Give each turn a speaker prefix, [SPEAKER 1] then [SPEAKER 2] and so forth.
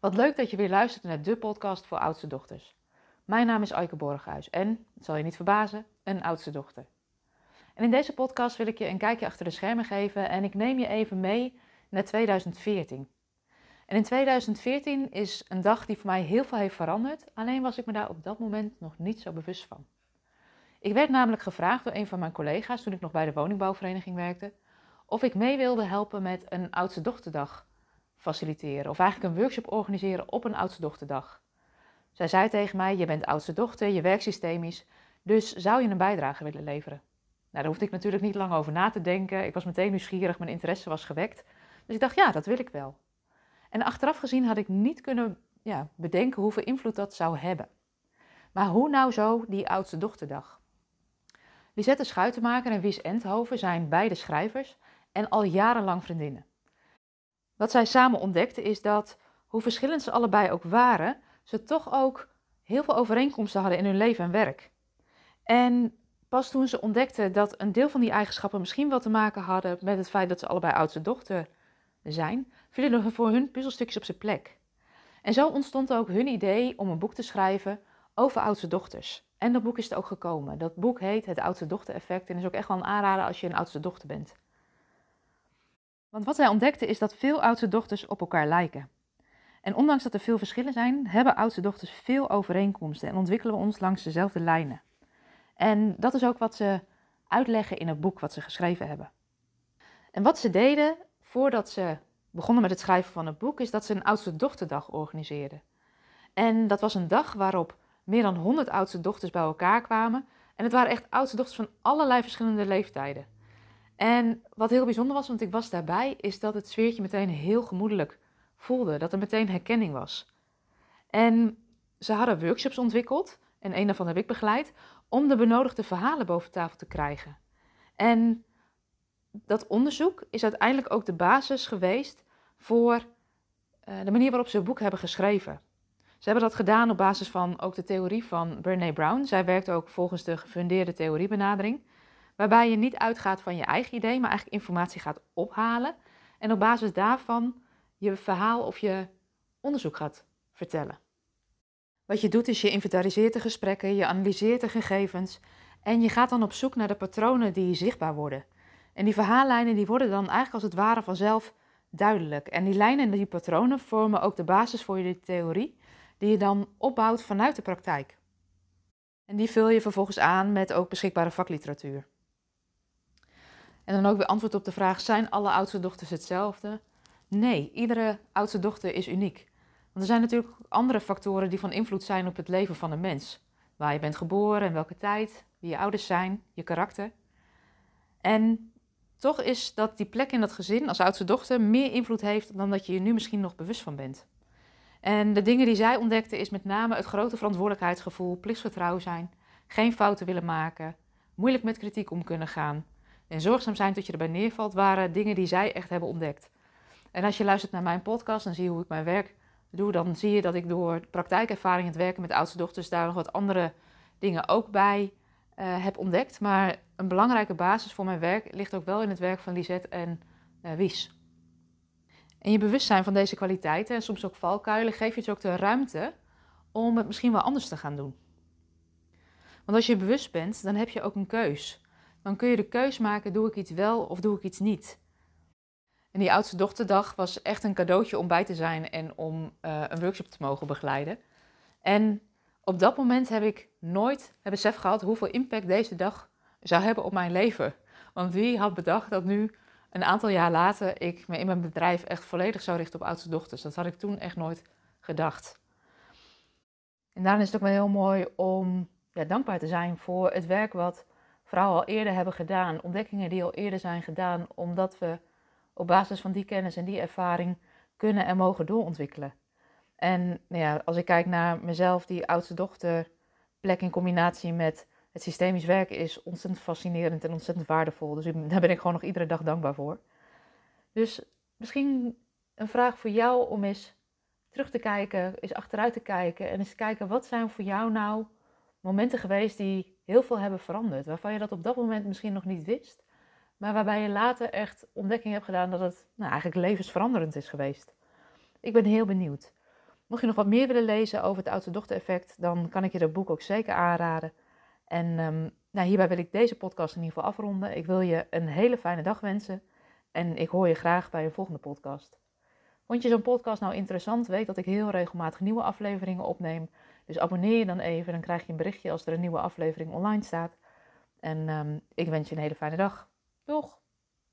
[SPEAKER 1] Wat leuk dat je weer luistert naar de podcast voor oudste dochters. Mijn naam is Aike Borghuis en, zal je niet verbazen, een oudste dochter. En in deze podcast wil ik je een kijkje achter de schermen geven en ik neem je even mee naar 2014. En in 2014 is een dag die voor mij heel veel heeft veranderd, alleen was ik me daar op dat moment nog niet zo bewust van. Ik werd namelijk gevraagd door een van mijn collega's toen ik nog bij de woningbouwvereniging werkte, of ik mee wilde helpen met een oudste dochterdag faciliteren. Of eigenlijk een workshop organiseren op een oudste dochterdag. Zij zei tegen mij, je bent oudste dochter, je werkt systemisch, dus zou je een bijdrage willen leveren? Nou, daar hoefde ik natuurlijk niet lang over na te denken. Ik was meteen nieuwsgierig, mijn interesse was gewekt. Dus ik dacht, ja, dat wil ik wel. En achteraf gezien had ik niet kunnen ja, bedenken hoeveel invloed dat zou hebben. Maar hoe nou zo die oudste dochterdag? Lisette Schuitenmaker en Wies Endhoven zijn beide schrijvers en al jarenlang vriendinnen. Wat zij samen ontdekten is dat, hoe verschillend ze allebei ook waren, ze toch ook heel veel overeenkomsten hadden in hun leven en werk. En pas toen ze ontdekten dat een deel van die eigenschappen misschien wel te maken hadden met het feit dat ze allebei oudste dochter zijn, vielen er voor hun puzzelstukjes op zijn plek. En zo ontstond ook hun idee om een boek te schrijven over oudste dochters. En dat boek is er ook gekomen. Dat boek heet Het Oudste Dochter Effect en is ook echt wel een aanrader als je een oudste dochter bent. Want wat zij ontdekte is dat veel oudste dochters op elkaar lijken. En ondanks dat er veel verschillen zijn, hebben oudste dochters veel overeenkomsten en ontwikkelen we ons langs dezelfde lijnen. En dat is ook wat ze uitleggen in het boek wat ze geschreven hebben. En wat ze deden voordat ze begonnen met het schrijven van het boek, is dat ze een oudste dochterdag organiseerden. En dat was een dag waarop meer dan 100 oudste dochters bij elkaar kwamen. En het waren echt oudste dochters van allerlei verschillende leeftijden. En wat heel bijzonder was, want ik was daarbij, is dat het sfeertje meteen heel gemoedelijk voelde. Dat er meteen herkenning was. En ze hadden workshops ontwikkeld, en een daarvan heb ik begeleid, om de benodigde verhalen boven tafel te krijgen. En dat onderzoek is uiteindelijk ook de basis geweest voor eh, de manier waarop ze het boek hebben geschreven. Ze hebben dat gedaan op basis van ook de theorie van Brené Brown. Zij werkt ook volgens de gefundeerde theoriebenadering waarbij je niet uitgaat van je eigen idee, maar eigenlijk informatie gaat ophalen en op basis daarvan je verhaal of je onderzoek gaat vertellen. Wat je doet is je inventariseert de gesprekken, je analyseert de gegevens en je gaat dan op zoek naar de patronen die zichtbaar worden. En die verhaallijnen die worden dan eigenlijk als het ware vanzelf duidelijk. En die lijnen en die patronen vormen ook de basis voor je theorie, die je dan opbouwt vanuit de praktijk. En die vul je vervolgens aan met ook beschikbare vakliteratuur. En dan ook weer antwoord op de vraag: zijn alle oudste dochters hetzelfde? Nee, iedere oudste dochter is uniek. Want er zijn natuurlijk andere factoren die van invloed zijn op het leven van een mens. Waar je bent geboren en welke tijd, wie je ouders zijn, je karakter. En toch is dat die plek in dat gezin als oudste dochter meer invloed heeft dan dat je je nu misschien nog bewust van bent. En de dingen die zij ontdekte is met name het grote verantwoordelijkheidsgevoel, plichtsvertrouw zijn, geen fouten willen maken, moeilijk met kritiek om kunnen gaan, en zorgzaam zijn tot je erbij neervalt, waren dingen die zij echt hebben ontdekt. En als je luistert naar mijn podcast en zie hoe ik mijn werk doe, dan zie je dat ik door praktijkervaring het werken met oudste dochters daar nog wat andere dingen ook bij uh, heb ontdekt. Maar een belangrijke basis voor mijn werk ligt ook wel in het werk van Lisette en uh, Wies. En je bewustzijn van deze kwaliteiten en soms ook valkuilen geeft je dus ook de ruimte om het misschien wel anders te gaan doen. Want als je bewust bent, dan heb je ook een keus dan kun je de keus maken: doe ik iets wel of doe ik iets niet? En die oudste dochterdag was echt een cadeautje om bij te zijn en om uh, een workshop te mogen begeleiden. En op dat moment heb ik nooit het besef gehad hoeveel impact deze dag zou hebben op mijn leven. Want wie had bedacht dat nu, een aantal jaar later, ik me in mijn bedrijf echt volledig zou richten op oudste dochters? Dat had ik toen echt nooit gedacht. En daarom is het ook wel heel mooi om ja, dankbaar te zijn voor het werk wat vrouwen al eerder hebben gedaan, ontdekkingen die al eerder zijn gedaan, omdat we op basis van die kennis en die ervaring kunnen en mogen doorontwikkelen. En nou ja, als ik kijk naar mezelf, die oudste dochter, plek in combinatie met het systemisch werken is ontzettend fascinerend en ontzettend waardevol. Dus daar ben ik gewoon nog iedere dag dankbaar voor. Dus misschien een vraag voor jou om eens terug te kijken, eens achteruit te kijken en eens kijken wat zijn voor jou nou momenten geweest die heel veel hebben veranderd. Waarvan je dat op dat moment misschien nog niet wist. Maar waarbij je later echt ontdekking hebt gedaan dat het nou, eigenlijk levensveranderend is geweest. Ik ben heel benieuwd. Mocht je nog wat meer willen lezen over het oudste dochter effect, dan kan ik je dat boek ook zeker aanraden. En ehm, nou, hierbij wil ik deze podcast in ieder geval afronden. Ik wil je een hele fijne dag wensen en ik hoor je graag bij een volgende podcast. Vond je zo'n podcast nou interessant? Weet dat ik heel regelmatig nieuwe afleveringen opneem. Dus abonneer je dan even, dan krijg je een berichtje als er een nieuwe aflevering online staat. En um, ik wens je een hele fijne dag. Doeg!